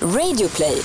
Radioplay.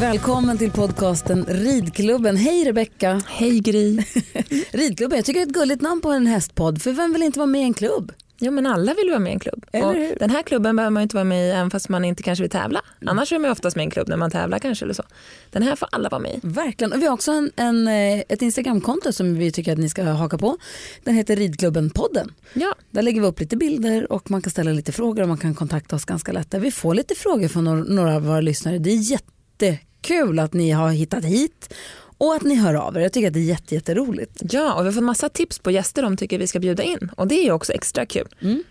Välkommen till podcasten Ridklubben. Hej Rebecka. Hej Gry. Ridklubben, jag tycker det är ett gulligt namn på en hästpodd. För vem vill inte vara med i en klubb? Jo men alla vill vara med i en klubb. Och den här klubben behöver man inte vara med i även fast man inte kanske vill tävla. Annars är man oftast med i en klubb när man tävlar kanske eller så. Den här får alla vara med i. Verkligen. Och vi har också en, en, eh, ett Instagramkonto som vi tycker att ni ska haka på. Den heter Ridklubben-podden. Ja, Där lägger vi upp lite bilder och man kan ställa lite frågor och man kan kontakta oss ganska lätt. Vi får lite frågor från några, några av våra lyssnare. Det är jättekul att ni har hittat hit och att ni hör av er. Jag tycker att det är jätte, jätteroligt. ja och vi har fått massa tips på gäster de tycker vi ska bjuda in. Och det är ju också extra kul. Mm.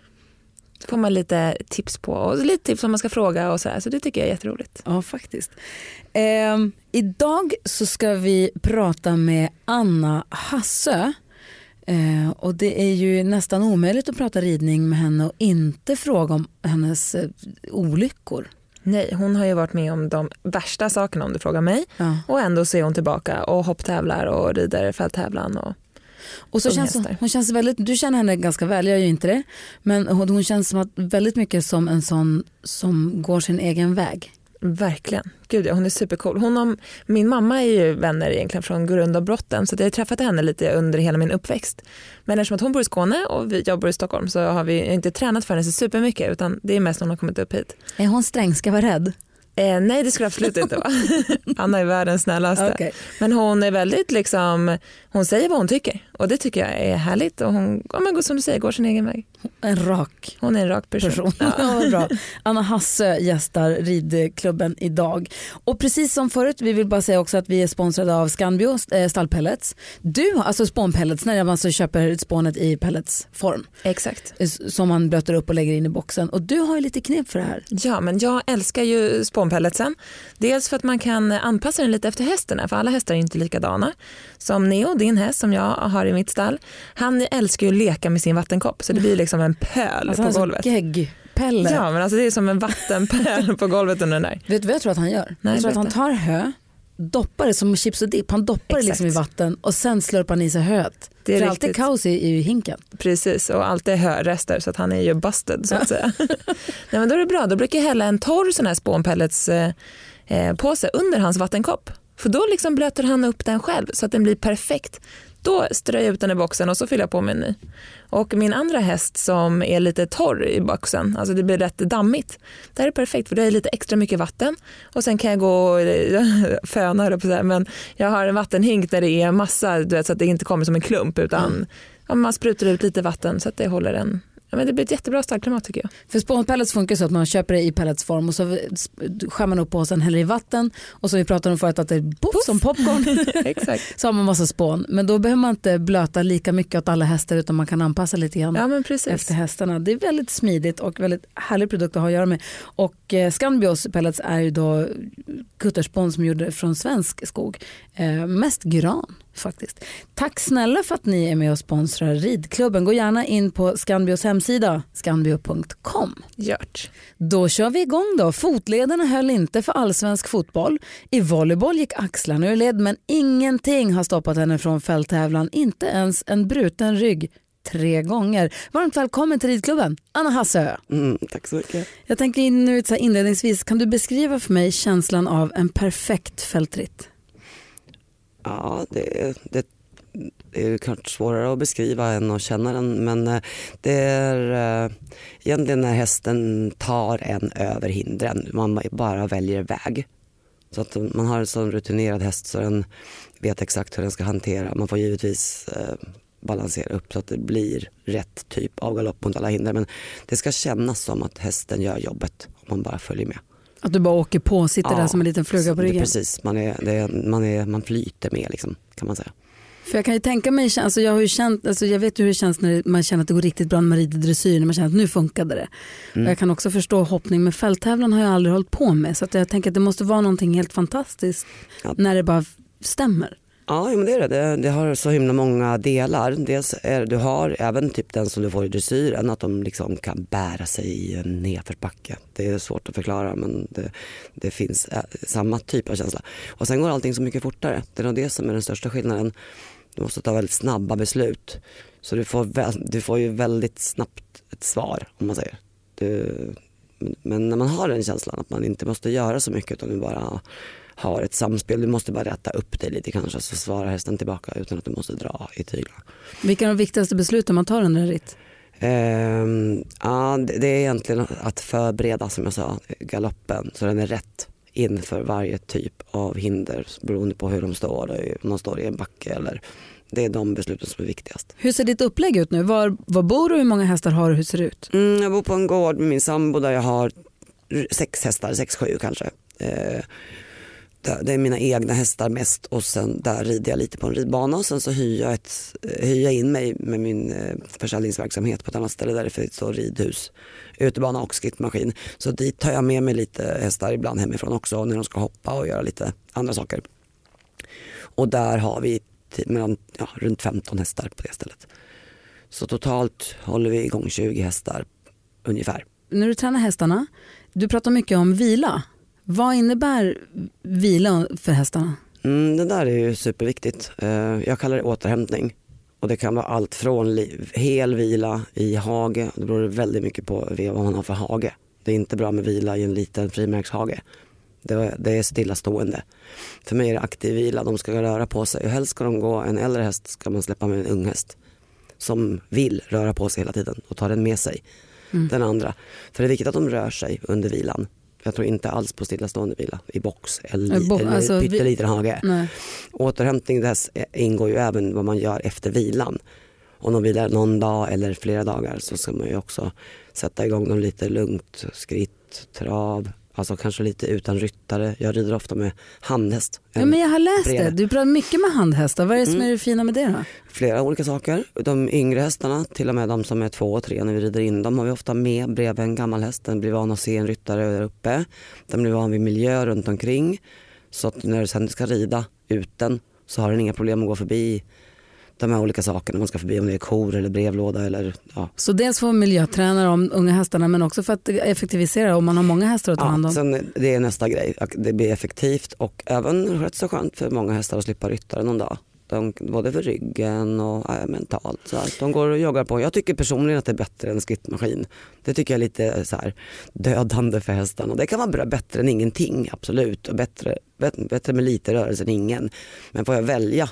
Så får man lite tips på och lite tips om man ska fråga och så här. Så det tycker jag är jätteroligt. Ja, faktiskt. Ehm, idag så ska vi prata med Anna Hassö. Ehm, och det är ju nästan omöjligt att prata ridning med henne och inte fråga om hennes eh, olyckor. Nej, hon har ju varit med om de värsta sakerna om du frågar mig. Ja. Och ändå så är hon tillbaka och hopptävlar och rider fälttävlan. Och... Och så känns hon, hon känns väldigt, du känner henne ganska väl, jag gör ju inte det. Men hon, hon känns som att, väldigt mycket som en sån som går sin egen väg. Verkligen. Gud ja, hon är supercool. Hon och min mamma är ju vänner egentligen från grundavbrotten så jag har träffat henne lite under hela min uppväxt. Men eftersom att hon bor i Skåne och jag bor i Stockholm så har vi inte tränat för henne så supermycket utan det är mest när hon har kommit upp hit. Är hon sträng, ska vara rädd? Eh, nej det skulle absolut inte vara. Anna är världens snällaste. Okej. Men hon är väldigt liksom, hon säger vad hon tycker och det tycker jag är härligt och hon, ja, men som du säger, går sin egen väg. En rak Hon är en rak person. person. Ja. bra. Anna Hassö gästar ridklubben idag. Och precis som förut, vi vill bara säga också att vi är sponsrade av Scanbio eh, stallpellets. Du, alltså spånpellets, när man alltså köper spånet i pelletsform Exakt. eh, som man blöter upp och lägger in i boxen. Och du har ju lite knep för det här. Ja, men jag älskar ju spånpelletsen. Dels för att man kan anpassa den lite efter hästen, för alla hästar är inte likadana. Som Neo, din häst som jag har i mitt stall, han älskar ju att leka med sin vattenkopp så det blir liksom en pöl Alltså, på är golvet. som geggpelle. Ja, men alltså det är som en vattenpöl på golvet under den där. Vet du vad jag tror att han gör? Nej, jag tror att han tar hö, doppar det som chips och dipp. Han doppar det liksom i vatten och sen slurpar han i sig höet. Det är för allt är riktigt. kaos i, i hinken. Precis, och allt är hörrester så att han är ju busted så att säga. Nej, men då är det bra, då brukar jag hälla en torr sån här spånpellets eh, eh, påse under hans vattenkopp. För då liksom blöter han upp den själv så att den blir perfekt. Då strör jag ut den i boxen och så fyller jag på med en ny. Och min andra häst som är lite torr i boxen, alltså det blir rätt dammigt. Det här är perfekt för det är lite extra mycket vatten och sen kan jag gå och föna på att säga, men jag har en vattenhink där det är massa, du vet, så att det inte kommer som en klump utan ja, man sprutar ut lite vatten så att det håller en, ja, men det blir ett jättebra stallklimat tycker jag. För spånpellets funkar så att man köper det i pelletsform och så skär man upp påsen, häller i vatten och så vi pratade om förut att det är poff som popcorn. Exakt. så har man massa spån. Men då behöver man inte blöta lika mycket åt alla hästar utan man kan anpassa lite grann Ja efter hästarna. Det är väldigt smidigt och väldigt härlig produkt att ha att göra med. Och eh, Scanbios pellets är ju då kutterspån som gjorde från svensk skog. Eh, mest gran faktiskt. Tack snälla för att ni är med och sponsrar ridklubben. Gå gärna in på Scanbios hemsida, scanbio.com. Gjort. Då kör vi igång då. Fotlederna höll inte för allsvensk fotboll. I volleyboll gick axlarna ur led men ingenting har stoppat henne från fälttävlan. Inte ens en bruten rygg tre gånger. Varmt välkommen till ridklubben, Anna Hassö. Mm, tack så mycket. Jag tänker in nu så inledningsvis, kan du beskriva för mig känslan av en perfekt fältritt? Ja, det, det, det är ju svårare att beskriva än att känna den men eh, det är eh, egentligen när hästen tar en över hindren, man bara väljer väg. Så att man har en sån rutinerad häst så den vet exakt hur den ska hantera. Man får givetvis eh, balansera upp så att det blir rätt typ av galopp mot alla hinder men det ska kännas som att hästen gör jobbet om man bara följer med. Att du bara åker på, sitter Ja, där som en liten fluga på Det är ryggen? Precis, man, är, är, man, är, man flyter med liksom, kan man säga. För jag kan ju tänka mig, alltså jag, har ju känt, alltså jag vet ju hur det känns när man känner att det går riktigt bra när man rider dressyr, när man känner att nu funkade det. Mm. Och jag kan också förstå hoppning, men fälttävlan har jag aldrig hållit på med. Så jag tänker att det måste vara någonting helt fantastiskt Ja. när det bara stämmer. Ja, men det är det. det. Det har så himla många delar. Dels är du har även typ den som du får i dressyren, att de liksom kan bära sig i en nedförsbacke. Det är svårt att förklara men det, det finns samma typ av känsla. Och sen går allting så mycket fortare. Det är nog det som är den största skillnaden. Du måste ta väldigt snabba beslut. Så du får, du får ju väldigt snabbt ett svar om man säger. Du, men när man har den känslan att man inte måste göra så mycket utan du bara har ett samspel. Du måste bara rätta upp dig lite kanske så svarar hästen tillbaka utan att du måste dra i tyglarna. Vilka är de viktigaste besluten man tar under en ritt? Ehm, ja, det, är egentligen att förbereda som jag sa galoppen så den är rätt inför varje typ av hinder beroende på hur de står, om de står i en backe eller det är de besluten som är viktigast. Hur ser ditt upplägg ut nu? Var, var bor du? Hur många hästar har du? Hur ser det ut? Mm, jag bor på en gård med min sambo där jag har sex hästar, sex, sju kanske. Eh, det är mina egna hästar mest och sen där rider jag lite på en ridbana och sen så hyr jag, ett, eh, hyr jag in mig med min eh, försäljningsverksamhet på ett annat ställe där det finns så ridhus, utebana och skrittmaskin. Så dit tar jag med mig lite hästar ibland hemifrån också när de ska hoppa och göra lite andra saker. Och där har vi typ mellan, ja, runt 15 hästar på det stället. Så totalt håller vi igång 20 hästar ungefär. När du tränar hästarna, du pratar mycket om vila. Vad innebär vila för hästarna? Mm, det där är ju superviktigt. Eh, Jag kallar det återhämtning. Och det kan vara allt från hel vila i hage, det beror väldigt mycket på vad man har för hage. Det är inte bra med vila i en liten frimärkshage. Det är, det är stillastående. För mig är det aktiv vila, de ska röra på sig och helst ska de gå, en äldre häst ska man släppa med en ung häst som vill röra på sig hela tiden och ta den med sig. Den andra. För det är viktigt att de rör sig under vilan. Jag tror inte alls på stillastående vila i box eller, Eh, bo- eller alltså, vi- pytteliten hage. Nej. Återhämtning dess ingår ju även vad man gör efter vilan. Om de vilar någon dag eller flera dagar så ska man ju också sätta igång dem lite lugnt, skritt, trav, alltså kanske lite utan ryttare. Jag rider ofta med handhäst. Ja, men jag har läst breda. det. Du pratar mycket med handhästar. Vad är det som Mm. är det fina med det då? Flera olika saker. De yngre hästarna, till och med de som är två och tre när vi rider in dem har vi ofta med bredvid en gammal häst. Den blir van att se en ryttare där uppe. Den blir van vid miljö runt omkring. Så att när du sen ska rida ut den så har den inga problem att gå förbi de här olika sakerna. Man ska förbi om det är kor eller brevlåda eller ja. Så dels får miljötränare om unga hästarna men också för att effektivisera om man har många hästar att ta hand ja om. sen, det är nästa grej. Det blir effektivt och även rätt så skönt för många hästar att slippa ryttare någon dag. De, både för ryggen och ja, mentalt. Så att de går och joggar på. Jag tycker personligen att det är bättre än skrittmaskin. Det tycker jag är lite så här, dödande för hästarna. Det kan vara bra, bättre än ingenting, absolut. Och bättre, bättre med lite rörelse än ingen. Men får jag välja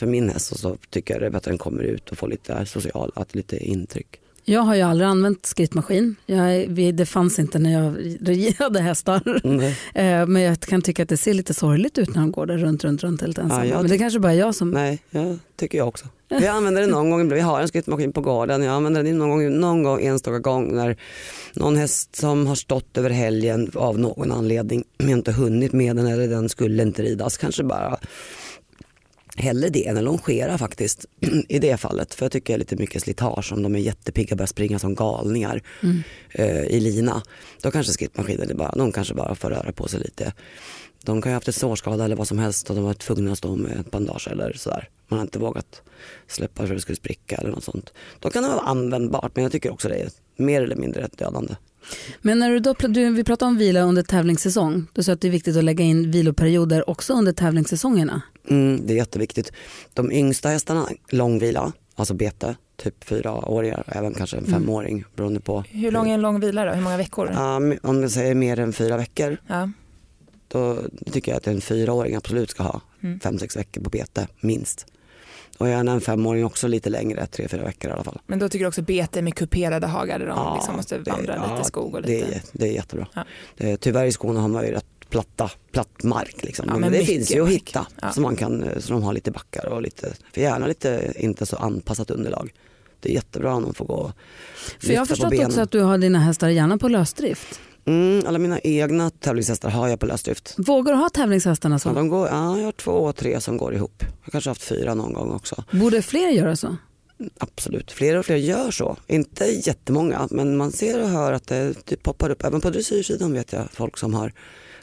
för min häst så, så tycker jag det är bättre än kommer ut och får lite social, att lite intryck. Jag har ju aldrig använt skrittmaskin. Jag, vi- det fanns inte när jag hade hästar. Mm. Men jag kan tycka att det ser lite sorgligt ut när de går där runt, runt, runt helt ensamma. jag Men det kanske bara är jag som... Nej, jag tycker jag också. Vi använder den någon gång, vi har en skrittmaskin på gården, jag använder den någon gång, någon gång enstaka gång när någon häst som har stått över helgen av någon anledning, men inte hunnit med den eller den skulle inte ridas, kanske bara hellre det än att longera faktiskt i det fallet. För jag tycker det är lite mycket slitage om de är jättepigga och börjar springa som galningar eh, i lina. Då kanske skrittmaskinen är bara, de kanske bara får röra på sig lite. De kan ju ha haft en sårskada eller vad som helst och de var tvungna att stå med ett bandage eller sådär. Man har inte vågat släppa för att det skulle spricka eller något sånt. Då kan det vara användbart men jag tycker också det är mer eller mindre dödande. Men när du då, du, vi pratar om vila under tävlingssäsong. Du sa att det är viktigt att lägga in viloperioder också under tävlingssäsongerna. Mm, det är jätteviktigt. De yngsta hästarna, långvila, alltså bete, typ fyraåringar, även kanske en femåring beroende på. Hur lång är en lång vila då? Hur många veckor? Um, om jag säger mer än fyra veckor, Ja. då tycker jag att en fyraåring absolut ska ha Mm. fem, sex veckor på bete, minst. Och gärna en femåring också lite längre, tre, fyra veckor i alla fall. Men då tycker du också bete med kuperade hagar där de Ja, liksom måste det- vandra ja, lite skog och Det lite... är, det är jättebra. Ja. Det, tyvärr i Skåne har man ju rätt platta, platt mark. Liksom. Ja, men, men det finns ju att mark. hitta. Ja. Så, man kan, så de har lite backar och lite, för gärna lite inte så anpassat underlag. Det är jättebra om de får gå och För jag har på förstått också att du har dina hästar gärna på lösdrift. Mm, alla mina egna tävlingshästar har jag på lösdrift. Vågar du ha tävlingshästarna Ja, så? de går, ja, jag har två och tre som går ihop. Jag har kanske haft fyra någon gång också. Borde fler göra så? Absolut, fler och fler gör så. Inte jättemånga men man ser och hör att det typ poppar upp. Även på dressyrsidan vet jag folk som har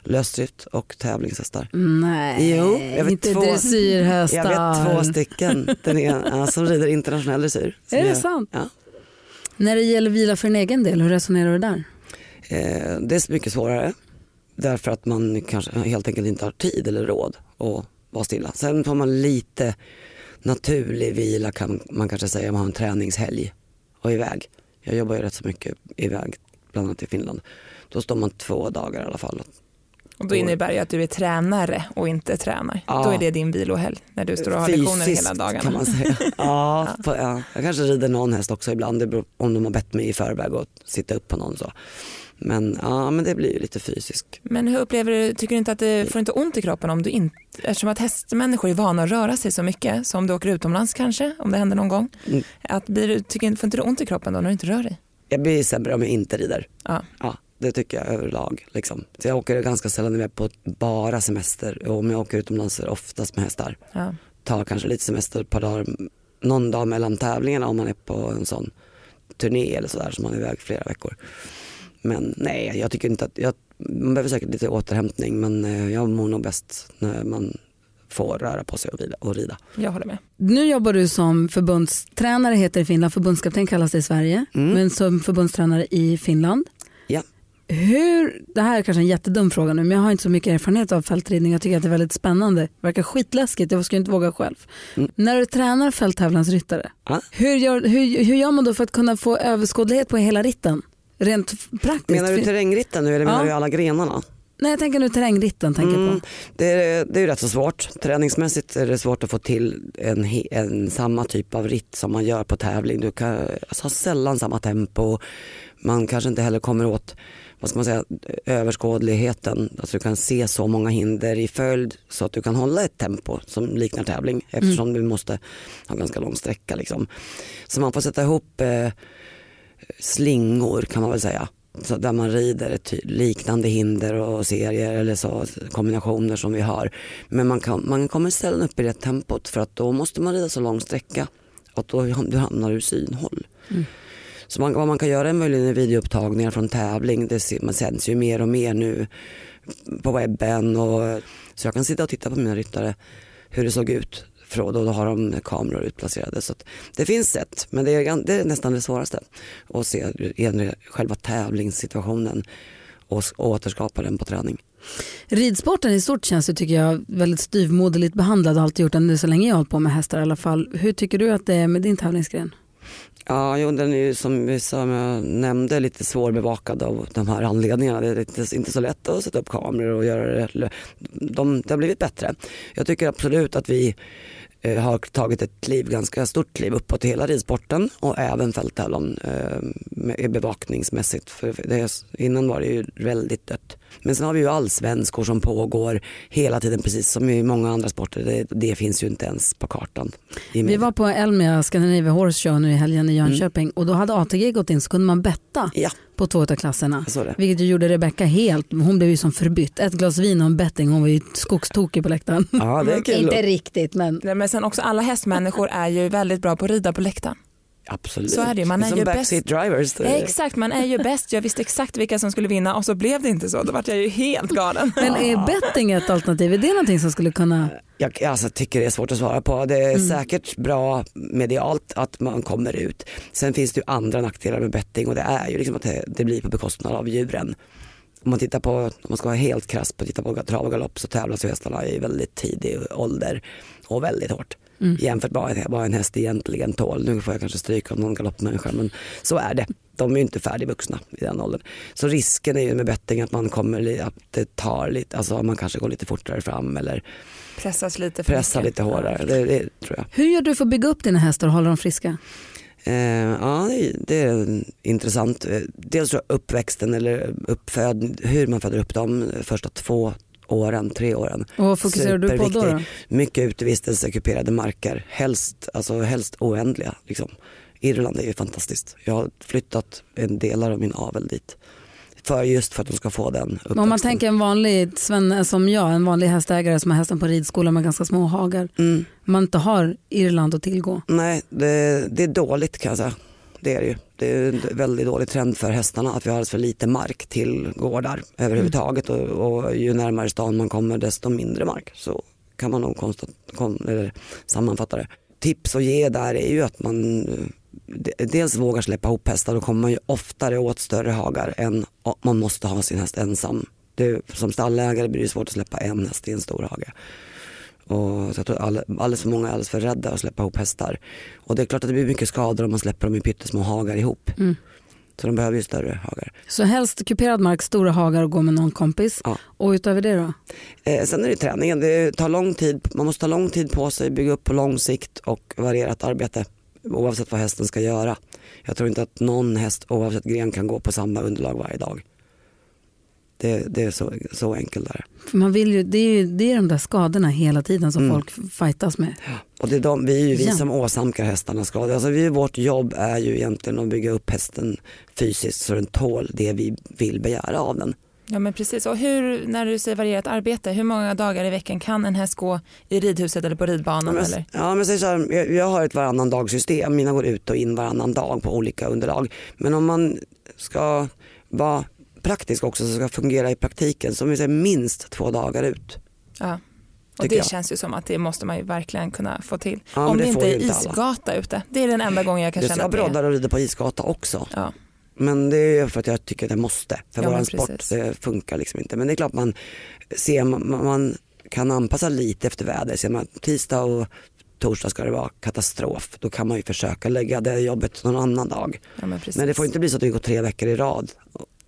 lösdrift och tävlingshästar. Nej, Jo, jag vet inte två- dressyrhästar. Jag vet två stycken Den ena, som rider internationell dressyr. Är det jag- sant? Ja. När det gäller vila för en egen del, hur resonerar du där? Eh, det är mycket svårare. Därför att man kanske helt enkelt inte har tid eller råd att vara stilla. Sen får man lite naturlig vila kan man kanske säga om man har en träningshelg och iväg. Jag jobbar ju rätt så mycket iväg, bland annat i Finland. Då står man två dagar i alla fall. Och då innebär det att du är tränare och inte tränar. Ja. Då är det din vilohelg när du står och har lektioner Fysiskt hela dagarna. kan man säga. Ja, på, ja. Jag kanske rider någon häst också ibland, det beror, om de har bett mig i förväg att sitta upp på någon. Så. Men, ja, men det blir ju lite fysiskt. Men hur upplever du, tycker du inte att det får inte ont i kroppen om du inte, eftersom att hästmänniskor är vana att röra sig så mycket, som du åker utomlands kanske, om det händer någon gång. Mm. Att blir tycker, får inte du ont i kroppen då när du inte rör dig? Jag blir sämre om jag inte rider. Ja. Ja, det tycker jag överlag. Liksom. Så jag åker ganska sällan iväg på bara semester och om jag åker utomlands är det oftast med hästar. Ja. Tar kanske lite semester ett par dagar, någon dag mellan tävlingarna om man är på en sån turné eller sådär som man är iväg flera veckor. Men nej, jag tycker inte att, jag, man behöver säkert lite återhämtning men eh, jag mår nog bäst när man får röra på sig och, vila, och rida. Jag håller med. Nu jobbar du som förbundstränare heter det i Finland, förbundskapten kallas det i Sverige, Mm. men som förbundstränare i Finland. Ja. Hur, det här är kanske en jättedum fråga nu men jag har inte så mycket erfarenhet av fältridning. Jag tycker att det är väldigt spännande. Det verkar skitläskigt, jag skulle inte våga själv. Mm. När du tränar fälttävlansryttare, Ja. hur gör, hur, hur gör man då för att kunna få överskådlighet på hela ritten? Rent praktiskt. Menar du terrängritten nu eller menar Ja. du alla grenarna? Nej jag tänker nu terrängritten. Tänker Mm, på. det, är, det är ju rätt så svårt. Träningsmässigt är det svårt att få till en, en samma typ av ritt som man gör på tävling. Du kan alltså, ha sällan samma tempo. Man kanske inte heller kommer åt vad ska man säga, överskådligheten. Alltså du kan se så många hinder i följd så att du kan hålla ett tempo som liknar tävling eftersom du måste ha ganska lång sträcka. Liksom. Så man får sätta ihop eh, slingor kan man väl säga. Så där man rider ett liknande hinder och serier eller så, kombinationer som vi har. Men man, kan, man kommer sällan upp i det tempot för att då måste man rida så lång sträcka och då du hamnar ur synhåll. Så man, vad man kan göra är möjligen videoupptagningar från tävling. Det ser, man sänds ju mer och mer nu på webben. Och, så jag kan sitta och titta på mina ryttare hur det såg ut. För då, då har de kameror utplacerade. Så det finns sätt, men det är, det är nästan det svåraste. Att se själva tävlingssituationen och återskapa den på träning. Ridsporten i stort känns ju, tycker jag väldigt styvmoderligt behandlad och alltid gjort den så länge jag har hållit på med hästar i alla fall. Hur tycker du att det är med din tävlingsgren? Ja, jo, den är ju som, som jag nämnde lite svårbevakad av de här anledningarna. Det är inte, inte så lätt att sätta upp kameror och göra det. De, det har blivit bättre. Jag tycker absolut att vi eh, har tagit ett kliv, ganska stort kliv uppåt i hela ridsporten och även fälttävlan eh, bevakningsmässigt. För det innan var det ju väldigt dött. Men sen har vi ju allsvenskor som pågår hela tiden precis som i många andra sporter. Det, det finns ju inte ens på kartan. Vi var på Elmia Scandinavia Horse Show nu i helgen i Jönköping och då hade ATG gått in så kunde man betta Ja, på två av klasserna. Vilket ju gjorde Rebecca helt, hon blev ju som förbytt. Ett glas vin och en betting, hon var ju skogstokig på läktaren. Ja, det är kul. Inte riktigt men Nej, Men sen också alla hästmänniskor är ju väldigt bra på att rida på läktaren. Absolut. Så är det. Man är som ju backseat drivers. det- Exakt, man är ju bäst. Jag visste exakt vilka som skulle vinna och så blev det inte så. Då vart jag ju helt galen. Men är betting ett alternativ? Är det någonting som skulle kunna... Jag alltså, tycker det är svårt att svara på. Det är Mm. säkert bra medialt att man kommer ut. Sen finns det ju andra nackdelar med betting och det är ju liksom att det, det blir på bekostnad av djuren. Om man tittar på, om man ska vara helt krass på att titta på trav och galopp så tävlas ju hästarna i väldigt tidig ålder och väldigt hårt. Mm. Jämfört med vad- en häst egentligen tål. Nu får jag kanske stryka av någon galoppmänniska men så är det. De är ju inte färdigvuxna i den åldern. Så risken är ju med betting att man kommer, att det tar lite, alltså man kanske går lite fortare fram eller Pressas lite för pressar mycket. lite hårdare. Det, det tror jag. Hur gör du för att bygga upp dina hästar och hålla dem friska? Eh, ja, det, är- intressant. Eh, Dels tror jag uppväxten eller uppföd, hur man föder upp dem de första två åren, tre åren. Och vad fokuserar du på då? Mycket utevistelse, kuperade marker, helst, alltså helst oändliga. Liksom. Irland är ju fantastiskt. Jag har flyttat en delar av min avel dit. För just för att de ska få den uppväxten. Om man tänker en vanlig svenne som jag, en vanlig hästägare som har hästen på ridskola med ganska små hagar. Mm. Man inte har Irland att tillgå. Nej, det, det är dåligt kan jag säga. Det är det ju. Det är en väldigt dålig trend för hästarna att vi har alldeles för lite mark till gårdar överhuvudtaget och, och ju närmare stan man kommer desto mindre mark. Så kan man nog konstat, kon, eller sammanfatta det. Tips att ge där är ju att man de- dels vågar släppa ihop hästar då kommer man ju oftare åt större hagar än man måste ha sin häst ensam. Det, som stallägare blir det svårt att släppa en häst i en stor hage. Och så jag tror all, alldeles för många är alldeles för rädda att släppa ihop hästar. Och det är klart att det blir mycket skador om man släpper dem i pyttesmå hagar ihop. Mm. Så de behöver ju större hagar. Så helst kuperad mark, stora hagar och gå med någon kompis. Ja. Och utöver det då? Eh, sen är det träningen, det tar lång tid, man måste ta lång tid på sig, bygga upp på lång sikt och varierat arbete oavsett vad hästen ska göra. Jag tror inte att någon häst oavsett gren kan gå på samma underlag varje dag. Det, det är så, så enkelt där. För man vill ju, det, är ju, det är de där skadorna hela tiden som Mm. folk fightas med. Och det är de, vi är ju vi Ja. som åsamkar hästarna skador. Alltså vi, vårt jobb är ju egentligen att bygga upp hästen fysiskt så den tål det vi vill begära av den. Ja men precis. Och hur, när du säger varierat arbete, hur många dagar i veckan kan en häst gå i ridhuset eller på ridbanan? Ja, men, eller? ja, men så här, jag, jag har ett varannan dagsystem, mina går ut och in varannan dag på olika underlag. Men om man ska vara praktisk också så ska fungera i praktiken så om vi säger minst två dagar ut. Ja. Och det jag. känns ju som att det måste man ju verkligen kunna få till. Ja, Om det det inte är inte alla. isgata ute. Det är den enda gången jag kan känna jag att det broddar och rider på isgata också. Ja. Men det är för att jag tycker att jag måste. För Ja, våran sport funkar liksom inte. Men det är klart man ser, man, kan anpassa lite efter väder. Ser man tisdag och torsdag ska det vara katastrof. Då kan man ju försöka lägga det jobbet någon annan dag. Ja, men. Men det får inte bli så att det går tre veckor i rad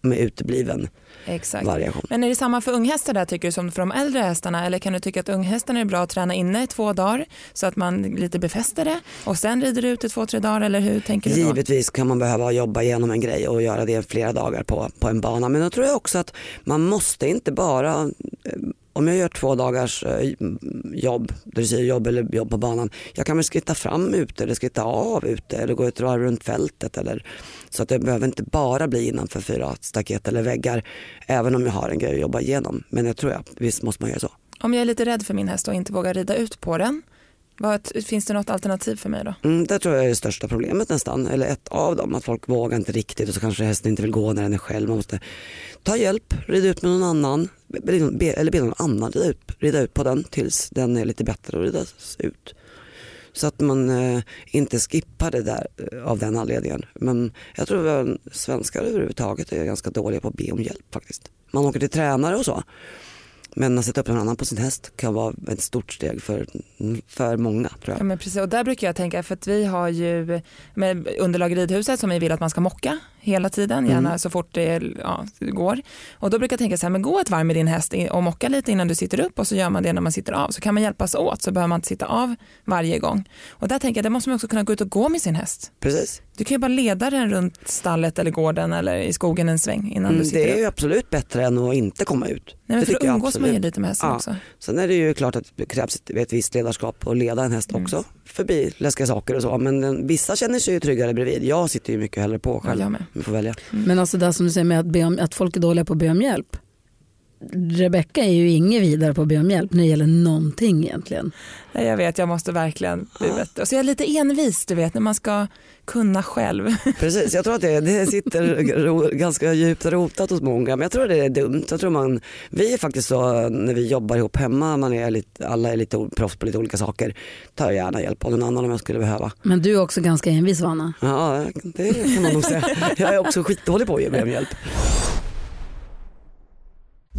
med utebliven Exakt. variation. Men är det samma för unghästar där tycker du som för de äldre hästarna eller kan du tycka att unghästarna är bra att träna inne i två dagar så att man lite befäster det och sen rider du ut i två, tre dagar eller hur tänker du då? Givetvis kan man behöva jobba igenom en grej och göra det flera dagar på, på en bana. Men då tror jag också att man måste inte bara, eh, om jag gör två dagars eh, jobb, dressyrjobb eller jobb på banan, jag kan väl skritta fram ute eller skritta av ute eller gå ett varv runt fältet. Eller, så att det behöver inte bara bli innanför fyra staket eller väggar, även om jag har en grej att jobba igenom. Men jag tror att visst måste man göra så. Om jag är lite rädd för min häst och inte vågar rida ut på den, vad, finns det något alternativ för mig då? Mm, det tror jag är det största problemet nästan, eller ett av dem. Att folk vågar inte riktigt och så kanske hästen inte vill gå när den är själv. Man måste ta hjälp, rida ut med någon annan Liksom be- eller be någon annan rida ut, rida ut på den tills den är lite bättre att rida ut. Så att man eh, inte skippar det där eh, av den anledningen. Men jag tror att svenskar överhuvudtaget är ganska dåliga på att be om hjälp faktiskt. Man åker till tränare och så. Men att sätta upp någon annan på sin häst kan vara ett stort steg för, för många tror Ja, men precis. Och där brukar jag tänka, för att vi har ju med underlag i ridhuset som vi vill att man ska mocka hela tiden, gärna Mm. så fort det ja, går. Och då brukar jag tänka så här, men gå ett varv med din häst och mocka lite innan du sitter upp och så gör man det när man sitter av. Så kan man hjälpas åt så behöver man inte sitta av varje gång. Och där tänker jag, där måste man också kunna gå ut och gå med sin häst. Precis. Du kan ju bara leda den runt stallet eller gården eller i skogen en sväng innan du Mm, sitter det är upp. ju absolut bättre än att inte komma ut. Nej, men det för då umgås man ju lite med hästen Ja. också. Sen är det ju klart att det krävs ett, ett visst ledarskap att leda en häst Mm. också förbi läskiga saker och så. Men vissa känner sig ju tryggare bredvid. Jag sitter ju mycket hellre på Ja, själv. jag med. Vi får välja. Men alltså det som du säger med att, be om, att folk är dåliga på att be om hjälp. Rebecka är ju inget vidare på att be om hjälp när det gäller någonting egentligen. Nej, jag vet, jag måste verkligen, du vet. Och så är jag lite envis, du vet, när man ska kunna själv. Precis, jag tror att det, det sitter ro, ganska djupt rotat hos många. Men jag tror det är dumt. Jag tror man, vi är faktiskt så när vi jobbar ihop hemma, man är lite, alla är lite proffs på lite olika saker. Tar gärna hjälp av någon annan om jag skulle behöva. Men du är också ganska envis Vanna. Ja, det kan man nog säga. Jag är också skitdålig på att ge mig hjälp.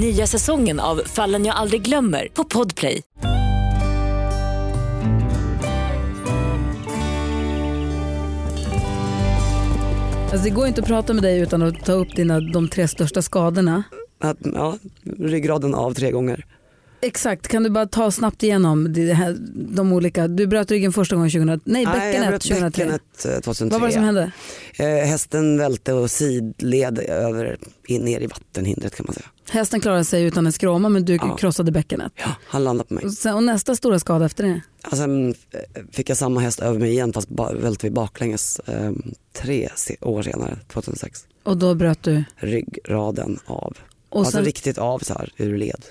Nya säsongen av Fallen jag aldrig glömmer på Podplay. Alltså det går inte att prata med dig utan att ta upp dina, de tre största skadorna. Att, ja, ryggraden av tre gånger. Exakt, kan du bara ta snabbt igenom det här, de olika, du bröt ryggen första gången 2000, nej bäckenet bröt 2003. bäckenet eh, 2003. Vad var det som hände? Eh, hästen välte och sidled över, in, ner i vattenhindret kan man säga. Hästen klarade sig utan en skråma men du Ja. krossade bäckenet. Ja, han landade på mig. Och, sen, och nästa stora skada efter det? Alltså, mm, eh, fick jag samma häst över mig igen fast ba- välte vi baklänges eh, tre år senare, 2006. Och då bröt du? Ryggraden av. Och alltså sen, riktigt av så här ur led.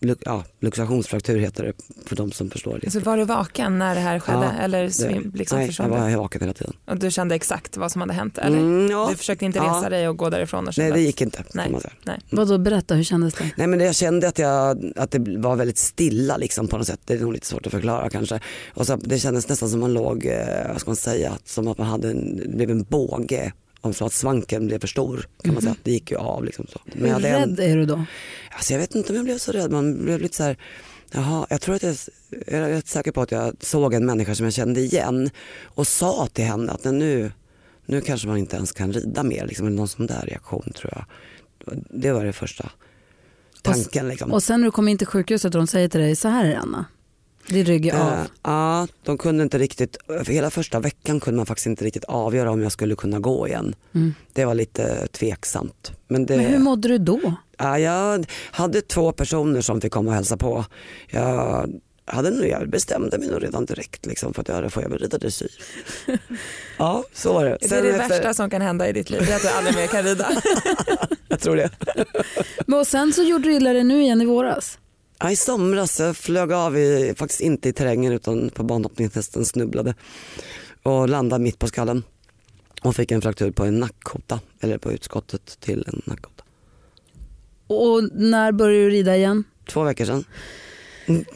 Luk, ja, luxationsfraktur heter det för de som förstår det. Så var du vaken när det här skedde Ja, eller svim, Det- liksom Nej, jag var vaken hela tiden. Och du kände exakt vad som hade hänt eller? Mm, ja. Du försökte inte resa Ja. dig och gå därifrån och Nej det gick inte. Nej. Man säga. Nej. Vadå, berätta, hur kändes det? Nej men jag kände att, jag, att det var väldigt stilla liksom på något sätt. Det är nog lite svårt att förklara kanske. Och så, det kändes nästan som man låg, eh, vad ska man säga, som att man hade en, blev en båge. Om så att svanken blev för stor kan man säga. Det gick ju av liksom så. Men Hur hade en, rädd är du då? alltså, jag vet inte om jag blev så rädd. Man blev lite så här, jaha, jag tror att jag, jag är rätt säker på att jag såg en människa som jag kände igen och sa till henne att nu, nu kanske man inte ens kan rida mer. Liksom, någon sån där reaktion tror jag. Det var det första tanken. Liksom. Och sen när du kommer in till sjukhuset och de säger till dig, så här är Anna, din rygg är av. Eh, Ja, de kunde inte riktigt, för hela första veckan kunde man faktiskt inte riktigt avgöra om jag skulle kunna gå igen. Mm. Det var lite tveksamt. Men, det, Men hur mådde du då? ja, jag hade två personer som fick komma och hälsa på. Jag, hade, nog- jag bestämde mig nog redan direkt liksom, för att jag hade får jag väl rida dressyr. ja, så var det. Det är Sen det efter- värsta som kan hända i ditt liv, det är att du aldrig mer kan rida. Jag tror det. Men och sen så gjorde du illa dig nu igen i våras. Ja, I somras jag flög av, i, faktiskt inte i terrängen utan på banhoppningshästen snubblade och landade mitt på skallen och fick en fraktur på en nackkota, eller på utskottet till en nackkota. Och när började du rida igen? Två veckor sedan.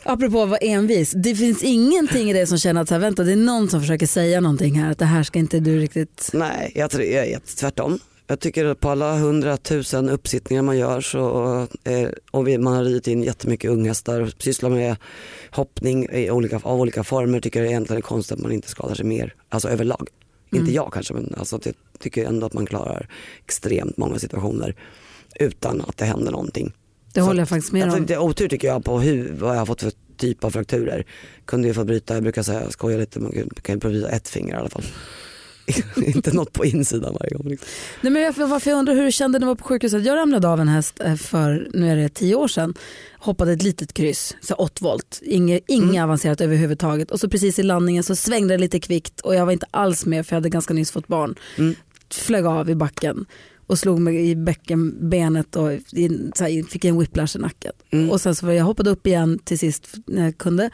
Apropå att vara envis, det finns ingenting i det som känner att så här, vänta, det är någon som försöker säga någonting här, att det här ska inte du riktigt... Nej, jag, tror, jag är tvärtom. Jag tycker att på alla hundratusen uppsittningar man gör så, eh, och vi, man har ridit in jättemycket unghästar och sysslar med hoppning i olika, av olika former tycker jag egentligen är konstigt att man inte skadar sig mer, alltså överlag. Inte jag kanske men alltså, jag tycker ändå att man klarar extremt många situationer utan att det händer någonting. Det Så håller jag faktiskt med alltså, om. det är otur tycker jag på hur, vad jag har fått för typ av frakturer. Kunde ju få bryta, jag brukar säga, skoja lite, man kan- ju bryta ett finger i alla fall. inte något på insidan varje gång. Liksom. Nej, men varför, varför jag undrar hur du kände när du var på sjukhuset. Jag ramlade av en häst eh, för, nu är det tio år sedan, hoppade ett litet kryss, så 8 volt, inget, inget Mm. avancerat överhuvudtaget. Och så precis i landningen så svängde det lite kvickt och jag var inte alls med för jag hade ganska nyss fått barn. Mm. Flög av i backen och slog mig i bäckenbenet och i, här, fick en whiplash i nacken. Mm. Och sen så var jag hoppade upp igen till sist när jag kunde.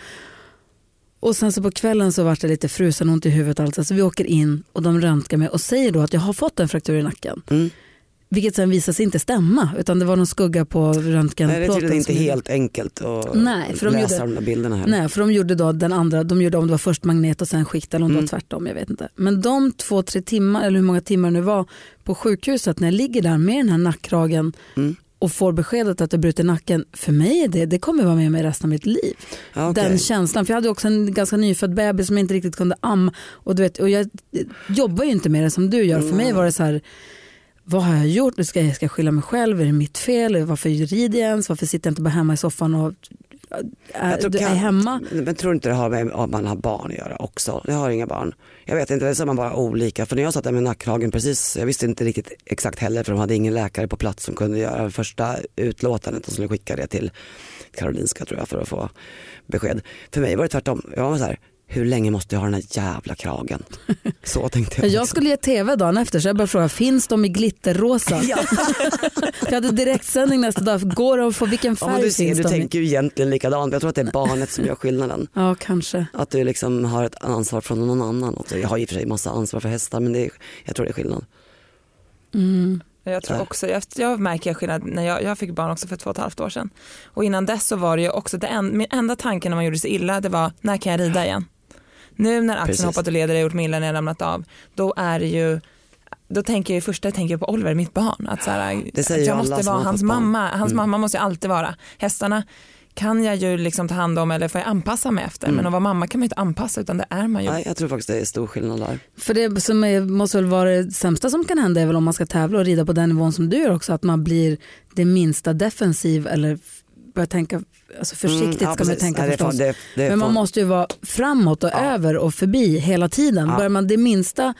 Och sen så på kvällen så var det lite frusen ont i huvudet alltså. Så vi åker in och de röntgar mig och säger då att jag har fått en fraktur i nacken. Mm. Vilket sen visade sig inte stämma utan det var någon skugga på röntgenplåten. Nej, det är tydligen inte helt enkelt att Nej, för de läsa gjorde- de där bilderna heller. Nej, för de gjorde då den andra, de gjorde om det var först magnet och sen skikt eller om det Mm. var tvärtom, jag vet inte. Men de två, tre timmar eller hur många timmar det nu var på sjukhuset när jag ligger där med den här nackkragen Mm. Och får beskedet att jag bryter nacken, för mig är det, det kommer vara med mig resten av mitt liv. Okej. Den känslan, för jag hade också en ganska nyfödd bebis som jag inte riktigt kunde amma och, du vet, och jag jobbar ju inte med det som du gör. För mig var det så här, vad har jag gjort? Ska jag, ska jag skylla mig själv? Är det mitt fel? Varför rider jag ens? Varför sitter jag inte bara hemma i soffan och du är hemma? Men tror inte det har med att man har barn att göra också? Jag har inga barn. Jag vet inte, det är så man bara olika. För när jag satt där med nackkragen precis, jag visste inte riktigt exakt heller för de hade ingen läkare på plats som kunde göra första utlåtandet och skulle skicka det till Karolinska tror jag för att få besked. För mig var det tvärtom. Jag var så här, hur länge måste jag ha den här jävla kragen? Så tänkte jag. Jag skulle ge tv dagen efter så jag började fråga, finns de i glitterrosa? jag hade direktsändning nästa dag, går de få vilken Ja, färg du ser, finns du de i? tänker ju egentligen likadant. Jag tror att det är barnet som gör skillnaden. Ja, kanske. Att du liksom har ett ansvar från någon annan. också. Jag har i och för sig massa ansvar för hästar men det är, jag tror det är skillnad. Mm. Jag tror också, jag, jag märker skillnad när jag, jag fick barn också för två och ett halvt år sedan. Och innan dess så var det ju också, det en, min enda tanke när man gjorde sig illa det var när kan jag rida igen? Nu när axeln Precis. hoppat och leder och gjort när jag ramlat av, då är det ju då tänker jag första jag tänker på Oliver, mitt barn. Att, så här, Det säger att jag måste vara har hans mamma. Hans Mm. mamma måste jag alltid vara. Hästarna kan jag ju liksom ta hand om eller får jag anpassa mig efter. Mm. Men att vara mamma kan man ju inte anpassa utan det är man ju. Nej, jag tror faktiskt det är stor skillnad där. För det som är, måste väl vara det sämsta som kan hända är väl om man ska tävla och rida på den nivån som du gör också, att man blir det minsta defensiv eller börjar tänka, alltså försiktigt Mm, ja, ska man tänka Nej, förstås. det- det Men man måste ju vara framåt och Ja. över och förbi hela tiden. Ja. Börjar man det minsta,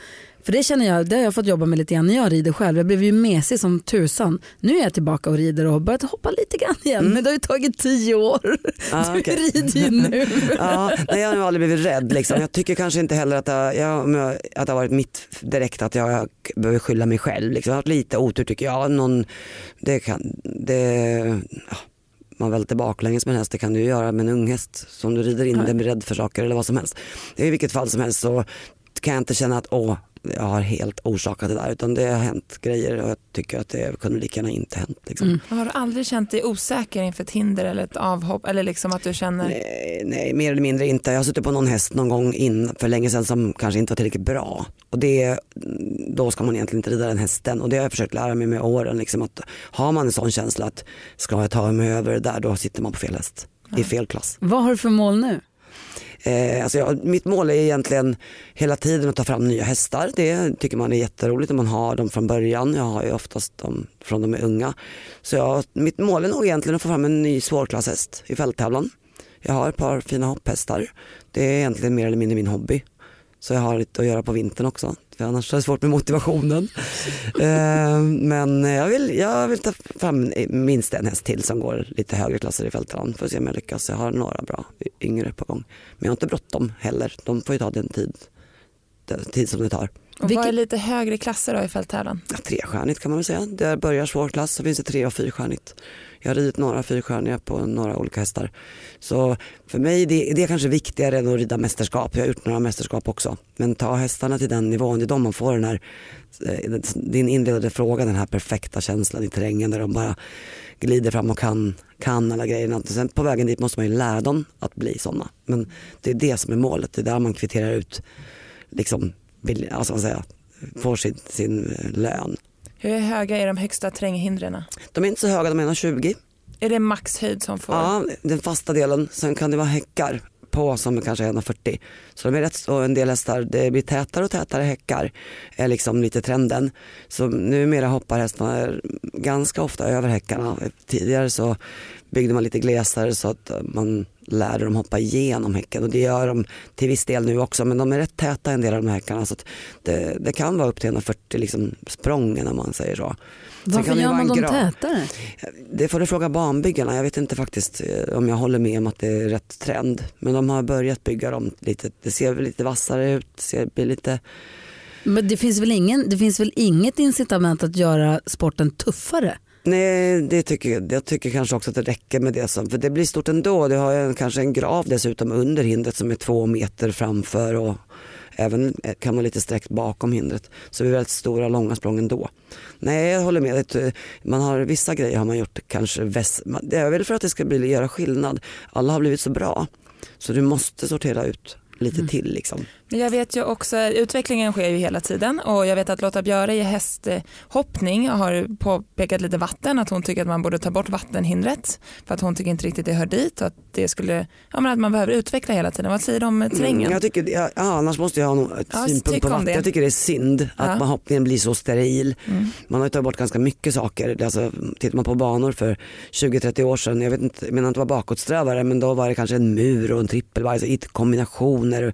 för det känner jag, det har jag fått jobba med lite grann när jag rider själv. Jag blev ju mesig som tusan. Nu är jag tillbaka och rider och har börjat hoppa lite grann igen. Men det har ju tagit tio år. Mm. Ah, du okej. rider ju nu. Ja, nej, jag har nog aldrig blivit rädd. Liksom. Jag tycker kanske inte heller att det, jag, jag, att det har varit mitt direkt att jag behöver skylla mig själv. Liksom. Jag har haft lite otur tycker jag. Någon, det kan, det, ja, man välter baklänges med en häst, det kan du göra med en ung häst. Så om du rider in den, blir rädd för saker eller vad som helst. I vilket fall som helst så kan jag inte känna att åh, jag har helt orsakat det där utan det har hänt grejer och jag tycker att det kunde lika gärna inte hänt. Liksom. Har du aldrig känt dig osäker inför ett hinder eller ett avhopp eller liksom att du känner Nej, nej, mer eller mindre inte. Jag har suttit på någon häst någon gång in för länge sedan som kanske inte var tillräckligt bra. Och det, då ska man egentligen inte rida den hästen. Och det har jag försökt lära mig med åren. Liksom att har man en sån känsla att ska jag ta mig över det där, då sitter man på fel häst. I fel klass. Vad har du för mål nu? Eh, alltså jag, mitt mål är egentligen hela tiden att ta fram nya hästar. Det tycker man är jätteroligt om man har dem från början. Jag har ju oftast dem från de är unga. Så jag, mitt mål är nog egentligen att få fram en ny svårklasshäst i fälttävlan. Jag har ett par fina hopphästar. Det är egentligen mer eller mindre min hobby. Så jag har lite att göra på vintern också. För annars är det svårt med motivationen. eh, men jag vill, jag vill ta fram minst en häst till som går lite högre klasser i fälttävlan. Får se om jag lyckas. Jag har några bra yngre på gång. Men jag har inte bråttom heller. De får ju ta den tid, den tid som det tar. Och vad är lite högre klasser då i fälttävlan? Ja, trestjärnigt kan man väl säga. Där börjar svår klass så finns det tre och fyrstjärnigt. Jag har ridit några fyrstjärniga på några olika hästar. Så för mig det, det är kanske viktigare än att rida mästerskap. Jag har gjort några mästerskap också. Men ta hästarna till den nivån, det är då man får den här, eh, din inledande fråga, den här perfekta känslan i terrängen där de bara glider fram och kan, kan alla grejerna. Sen på vägen dit måste man ju lära dem att bli sådana. Men det är det som är målet, det är där man kvitterar ut, liksom, alltså vad säga, får sin, sin lön. Hur höga är de högsta terränghindren? De är inte så höga, de är 1,20. Är det maxhöjd som får? Ja, den fasta delen. Sen kan det vara häckar på som kanske är 1,40. Så de är rätt, och en del hästar, det blir tätare och tätare häckar, är liksom lite trenden. Så numera hoppar hästarna ganska ofta över häckarna. Tidigare så byggde man lite glesare så att man lärde dem hoppa igenom häcken och det gör de till viss del nu också men de är rätt täta en del av de häckarna så det, det, kan vara upp till 140 liksom sprången om man säger så. Varför gör man dem tätare? Det får du fråga banbyggarna. Jag vet inte faktiskt eh, om jag håller med om att det är rätt trend. Men de har börjat bygga dem lite. Det ser lite vassare ut. Det ser, blir lite... Men det finns, väl ingen, det finns väl inget incitament att göra sporten tuffare? Nej, det tycker jag. Jag tycker kanske också att det räcker med det. Som, för det blir stort ändå. Det har en, kanske en grav dessutom under hindret som är två meter framför och även kan vara lite sträckt bakom hindret. Så det är väldigt stora långa språng ändå. Nej jag håller med, man har, vissa grejer har man gjort kanske väst, det är väl för att det ska bli, göra skillnad. Alla har blivit så bra så du måste sortera ut lite mm. till. Liksom. Jag vet ju också, utvecklingen sker ju hela tiden och jag vet att Lotta Björe i hästhoppning har påpekat lite vatten, att hon tycker att man borde ta bort vattenhindret för att hon tycker inte riktigt det hör dit och att det skulle, ja men att man behöver utveckla hela tiden. Vad säger du om terrängen? Mm, jag tycker, ja, annars måste jag ha ett ja, synpunkt på vatten. Det. Jag tycker det är synd att ja. hoppningen blir så steril. Mm. Man har ju tagit bort ganska mycket saker. Alltså, tittar man på banor för 20-30 år sedan, jag vet inte, jag menar inte vara bakåtsträvare men då var det kanske en mur och en trippelvarg, alltså, kombinationer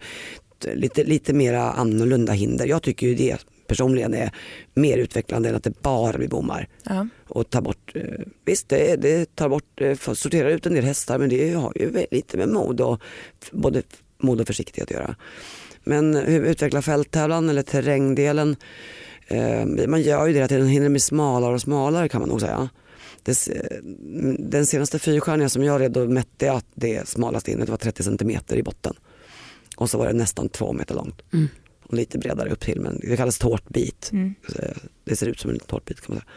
lite, lite mera annorlunda hinder. Jag tycker ju det personligen är mer utvecklande än att det bara blir bommar. Ja. Och ta bort, eh, visst det, det tar bort, eh, sorterar ut en del hästar men det har ju lite med mod och både mod och försiktighet att göra. Men hur utveckla fälttävlan eller terrängdelen, eh, man gör ju det att den hinner bli smalare och smalare kan man nog säga. Den senaste fyrstjärniga som jag red då mätte jag att det smalaste hindret var 30 cm i botten. Och så var det nästan två meter långt. Mm. Och lite bredare upp till men det kallas tårtbit. Mm. Det ser ut som en tårtbit kan man säga.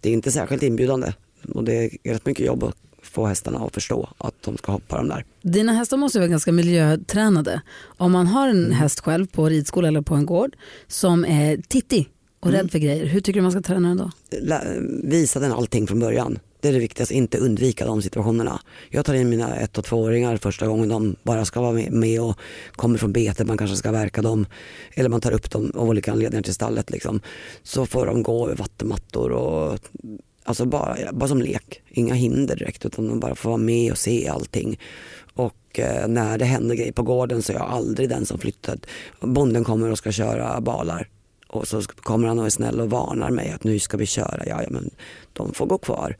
Det är inte särskilt inbjudande och det är rätt mycket jobb att få hästarna att förstå att de ska hoppa de där. Dina hästar måste vara ganska miljötränade. Om man har en mm. häst själv på ridskola eller på en gård som är tittig och mm. rädd för grejer, hur tycker du man ska träna den då? Visa den allting från början. Det är det viktigaste, inte undvika de situationerna. Jag tar in mina ett och tvååringar första gången de bara ska vara med och kommer från betet, man kanske ska verka dem. Eller man tar upp dem av olika anledningar till stallet. Liksom. Så får de gå över vattenmattor och alltså bara, bara som lek. Inga hinder direkt utan de bara får vara med och se allting. Och eh, när det händer grejer på gården så är jag aldrig den som flyttar. Bonden kommer och ska köra balar och så kommer han och är snäll och varnar mig att nu ska vi köra. Ja, ja men de får gå kvar.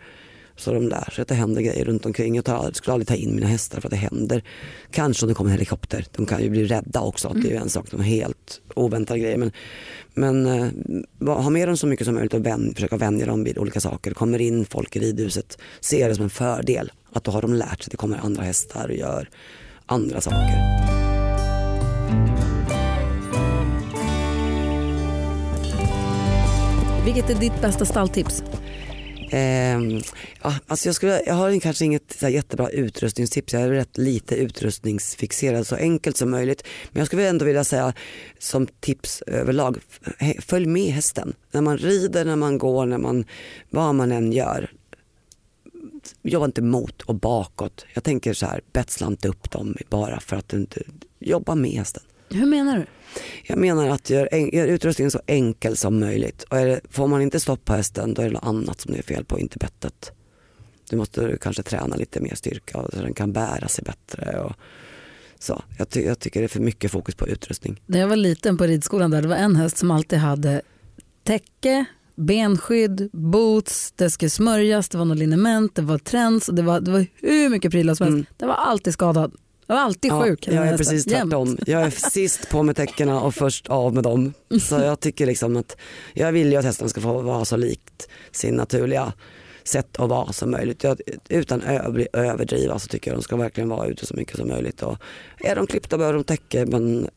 Så de lär sig att det händer grejer runt omkring. Jag tar, skulle aldrig ta in mina hästar för att det händer. Kanske om det kommer en helikopter. De kan ju bli rädda också. Det är ju en sak, de är helt oväntade grejer. Men, men eh, ha med dem så mycket som möjligt och vän, försöka vänja dem vid olika saker. Kommer in folk i ridhuset, se det som en fördel. Att då har de lärt sig att det kommer andra hästar och gör andra saker. Vilket är ditt bästa stalltips? Eh, ja, alltså jag, skulle, jag har kanske inget så här jättebra utrustningstips, jag är rätt lite utrustningsfixerad, så enkelt som möjligt. Men jag skulle ändå vilja säga som tips överlag, följ med hästen. När man rider, när man går, när man, vad man än gör. Jobba inte mot och bakåt. Jag tänker så här, betsla inte upp dem bara för att inte jobba med hästen. Hur menar du? Jag menar att gör, gör utrustningen så enkel som möjligt. Och det, får man inte stopp på hästen då är det något annat som det är fel på, inte bettet. Du måste kanske träna lite mer styrka så den kan bära sig bättre. Och, så. Jag, ty jag tycker det är för mycket fokus på utrustning. När jag var liten på ridskolan där det var en häst som alltid hade täcke, benskydd, boots, det skulle smörjas, det var något liniment, det var trends, det var, det var hur mycket prylar som helst. Mm. Den var alltid skadad. Jag var alltid ja, sjuk. Jag är precis tvärtom. Jag är sist på med täckena och först av med dem. Så jag tycker liksom att jag vill ju att hästen ska få vara så likt sin naturliga sätt att vara som möjligt. Jag, utan att överdriva så tycker jag att de ska verkligen vara ute så mycket som möjligt. Och är de klippta behöver de täcke men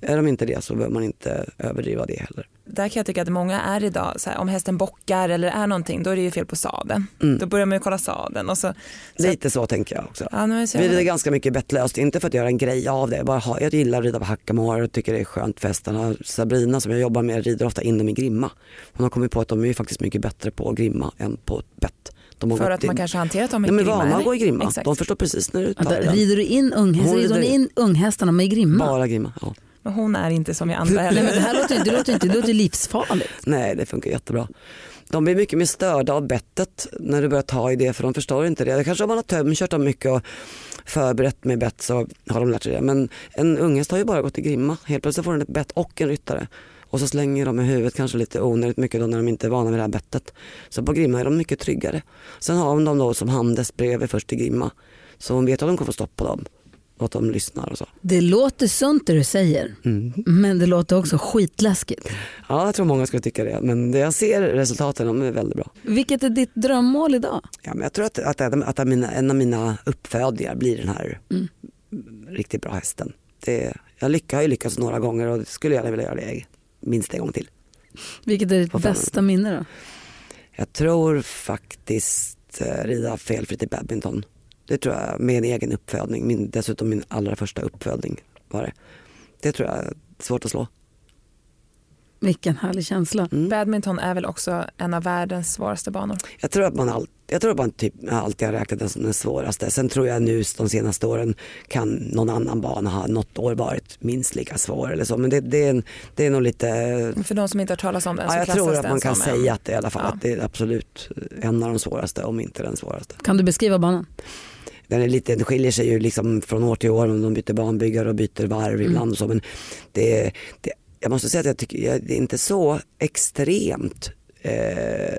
är de inte det så behöver man inte överdriva det heller där kan jag tycka att många är idag, så här, om hästen bockar eller är någonting, då är det ju fel på sadeln. Mm. Då börjar man ju kolla sadeln. Och så, så Lite så tänker jag också. Ja, vi rider ganska mycket bettlöst, inte för att göra en grej av det. Bara ha, jag gillar att rida på hackamore och tycker det är skönt för hästarna. Sabrina som jag jobbar med rider ofta in dem i grimma. Hon har kommit på att de är faktiskt mycket bättre på grimma än på bett. För att man kanske hanterat dem i grimma? De är vana att gå i grimma. Exakt. De förstår precis när du tar ja, Rider du in, unghäst, rider du in unghästarna med grimma? Bara grimma, ja. Men hon är inte som vi andra heller. Nej, men det här låter, det låter, det låter livsfarligt. Nej det funkar jättebra. De blir mycket mer störda av bettet när du börjar ta i det för de förstår inte det. Kanske om man har tömkört dem mycket och förberett med bett så har de lärt sig det. Men en unghäst har ju bara gått i grimma. Helt plötsligt får den ett bett och en ryttare. Och så slänger de i huvudet kanske lite onödigt mycket då när de inte är vana vid det här bettet. Så på grimma är de mycket tryggare. Sen har de då som Handes bredvid först i grimma. Så hon vet att de kommer få stopp på dem och att de lyssnar och så. Det låter sunt det du säger, mm. men det låter också skitläskigt. Ja, jag tror många skulle tycka det, men det jag ser resultaten de är väldigt bra. Vilket är ditt drömmål idag? Ja, men jag tror att, att, att, en av mina uppfödningar blir den här mm. riktigt bra hästen. Det, jag lyck, har ju lyckats några gånger och skulle gärna vilja göra det minst en gång till. Vilket är ditt bästa minne då? Jag tror faktiskt eh, rida felfritt i badminton. Det tror jag, med en egen uppfödning. Min, dessutom min allra första uppfödning var det. Det tror jag är svårt att slå. Vilken härlig känsla. Mm. Badminton är väl också en av världens svåraste banor? Jag tror att man, all, jag tror att man typ alltid har räknat den som den svåraste. Sen tror jag nu de senaste åren kan någon annan bana ha något år varit minst lika svår eller så. Men det, det, är, en, det är nog lite... För de som inte har talat om den ja, så Jag tror att man kan säga att det, i alla fall, ja. att det är absolut en av de svåraste om inte den svåraste. Kan du beskriva banan? den, är lite, den skiljer sig ju liksom från år till år om de byter banbyggare och byter varv mm. ibland. Och så, men det, det, jag måste säga att jag tycker det är inte så extremt eh,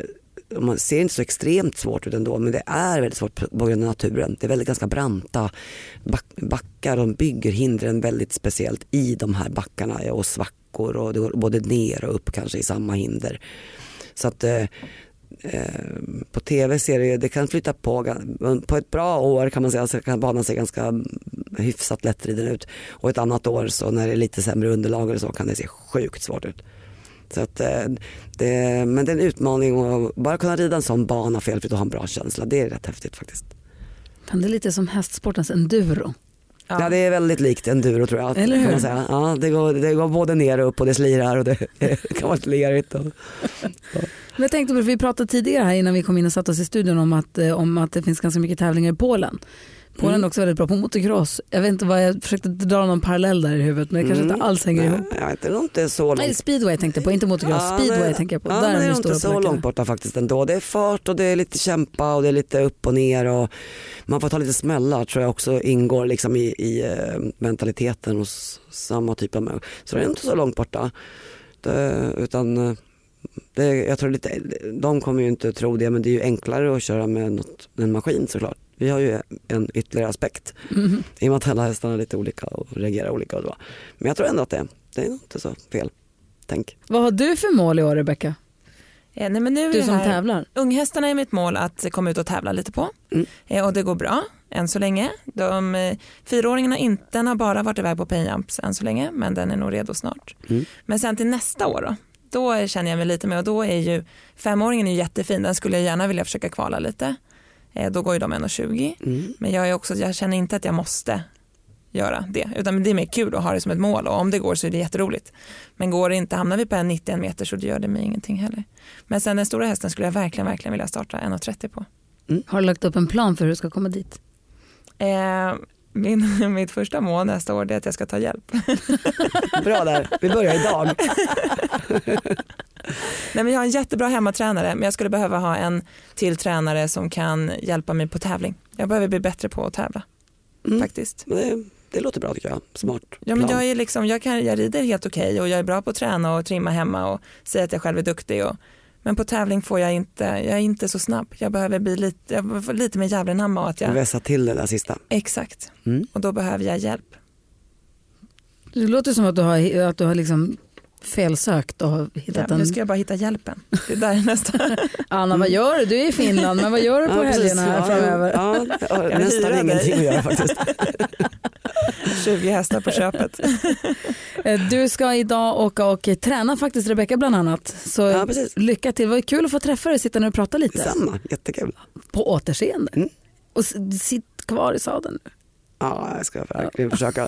man ser inte så extremt svårt ut ändå men det är väldigt svårt på grund av naturen. Det är väldigt ganska branta backar, de bygger hindren väldigt speciellt i de här backarna och svackor och det går både ner och upp kanske i samma hinder. Så att Eh, eh på tv ser det, det kan flytta på, på ett bra år kan man säga så kan banan se ganska hyfsat lättriden ut och ett annat år så när det är lite sämre underlag eller så kan det se sjukt svårt ut. Så att, eh, det, men det är en utmaning att bara kunna rida en sån bana felfritt och ha en bra känsla, det är rätt häftigt faktiskt. Men det är lite som hästsportens enduro. Ja. ja. det är väldigt likt enduro tror jag. Eller hur? Kan man säga. Ja, det, går, det går både ner och upp och det slirar och det kan vara lite lerigt. Och, Men jag tänkte vi pratade tidigare här innan vi kom in och satte oss i studion om att, eh, om att det finns ganska mycket tävlingar i Polen. Polen mm. är också väldigt bra på motocross. Jag vet inte vad jag försökte dra någon parallell där i huvudet men det kanske mm. inte alls hänger ihop. Jag vet inte, så långt. Nej, speedway tänkte jag på, inte motocross. Ja, speedway det, tänker jag på. Ja, där det är inte så långt borta faktiskt ändå. Det är fart och det är lite kämpa och det är lite upp och ner och man får ta lite smällar tror jag också ingår liksom i, i uh, mentaliteten hos samma typ av människor. Så det är inte så långt borta. Det, utan uh, Det, jag tror lite, de kommer ju inte tro det men det är ju enklare att köra med något, en maskin såklart. Vi har ju en ytterligare aspekt Mhm. i och med att alla hästarna är lite olika och reagerar olika. Och så. Men jag tror ändå att det, det är inte så fel tänk. Vad har du för mål i år Rebecka? Eh, nej, men nu Du som här, tävlar. Unghästarna är mitt mål att komma ut och tävla lite på. Mm. Eh, och det går bra än så länge. De, eh, fyraåringarna inte, den har bara varit iväg på painjumps än så länge men den är nog redo snart. Mm. Men sen till nästa år då, då känner jag mig lite med och då är ju femåringen är ju jättefin, den skulle jag gärna vilja försöka kvala lite. Eh, då går ju de 1,20 Mm. men jag, är också, jag känner inte att jag måste göra det utan det är mer kul att ha det som ett mål och om det går så är det jätteroligt. Men går det inte, hamnar vi på en 91 meter så gör det mig ingenting heller. Men sen den stora hästen skulle jag verkligen, verkligen vilja starta 1,30 på. Har du lagt upp en plan för hur du ska komma dit? Eh, min, mitt första mål nästa år är att jag ska ta hjälp. Bra där, vi börjar idag. Nej, men jag har en jättebra hemmatränare men jag skulle behöva ha en till tränare som kan hjälpa mig på tävling. Jag behöver bli bättre på att tävla Mm. faktiskt. Det, det låter bra tycker jag, smart Ja, men plan. jag, är liksom, jag, kan, jag rider helt okej och jag är bra på att träna och trimma hemma och säga att jag själv är duktig. Och, men på tävling får jag inte, jag är inte så snabb. Jag behöver bli lite, jag behöver lite mer jävlinhamma och att jag, Vässa till det där sista. exakt. Mm. Och då behöver jag hjälp. Det låter som att du har, att du har liksom felsökt och har Ja, hittat nu en... ska jag bara hitta hjälpen. Det är där nästa. Anna vad gör du? Du är i Finland men vad gör du på precis. helgerna här Ja, framöver? Ja, jag har Jag nästan ingenting att göra faktiskt. 20 hästar på köpet. Eh, Du ska idag åka och träna faktiskt Rebecka bland annat. Så Ja, precis. lycka till. Vad kul att få träffa dig sitta ner och prata lite. Detsamma, jättekul. På återseende. Mm. Och sitt kvar i sadeln nu. Ja, jag ska verkligen försöka.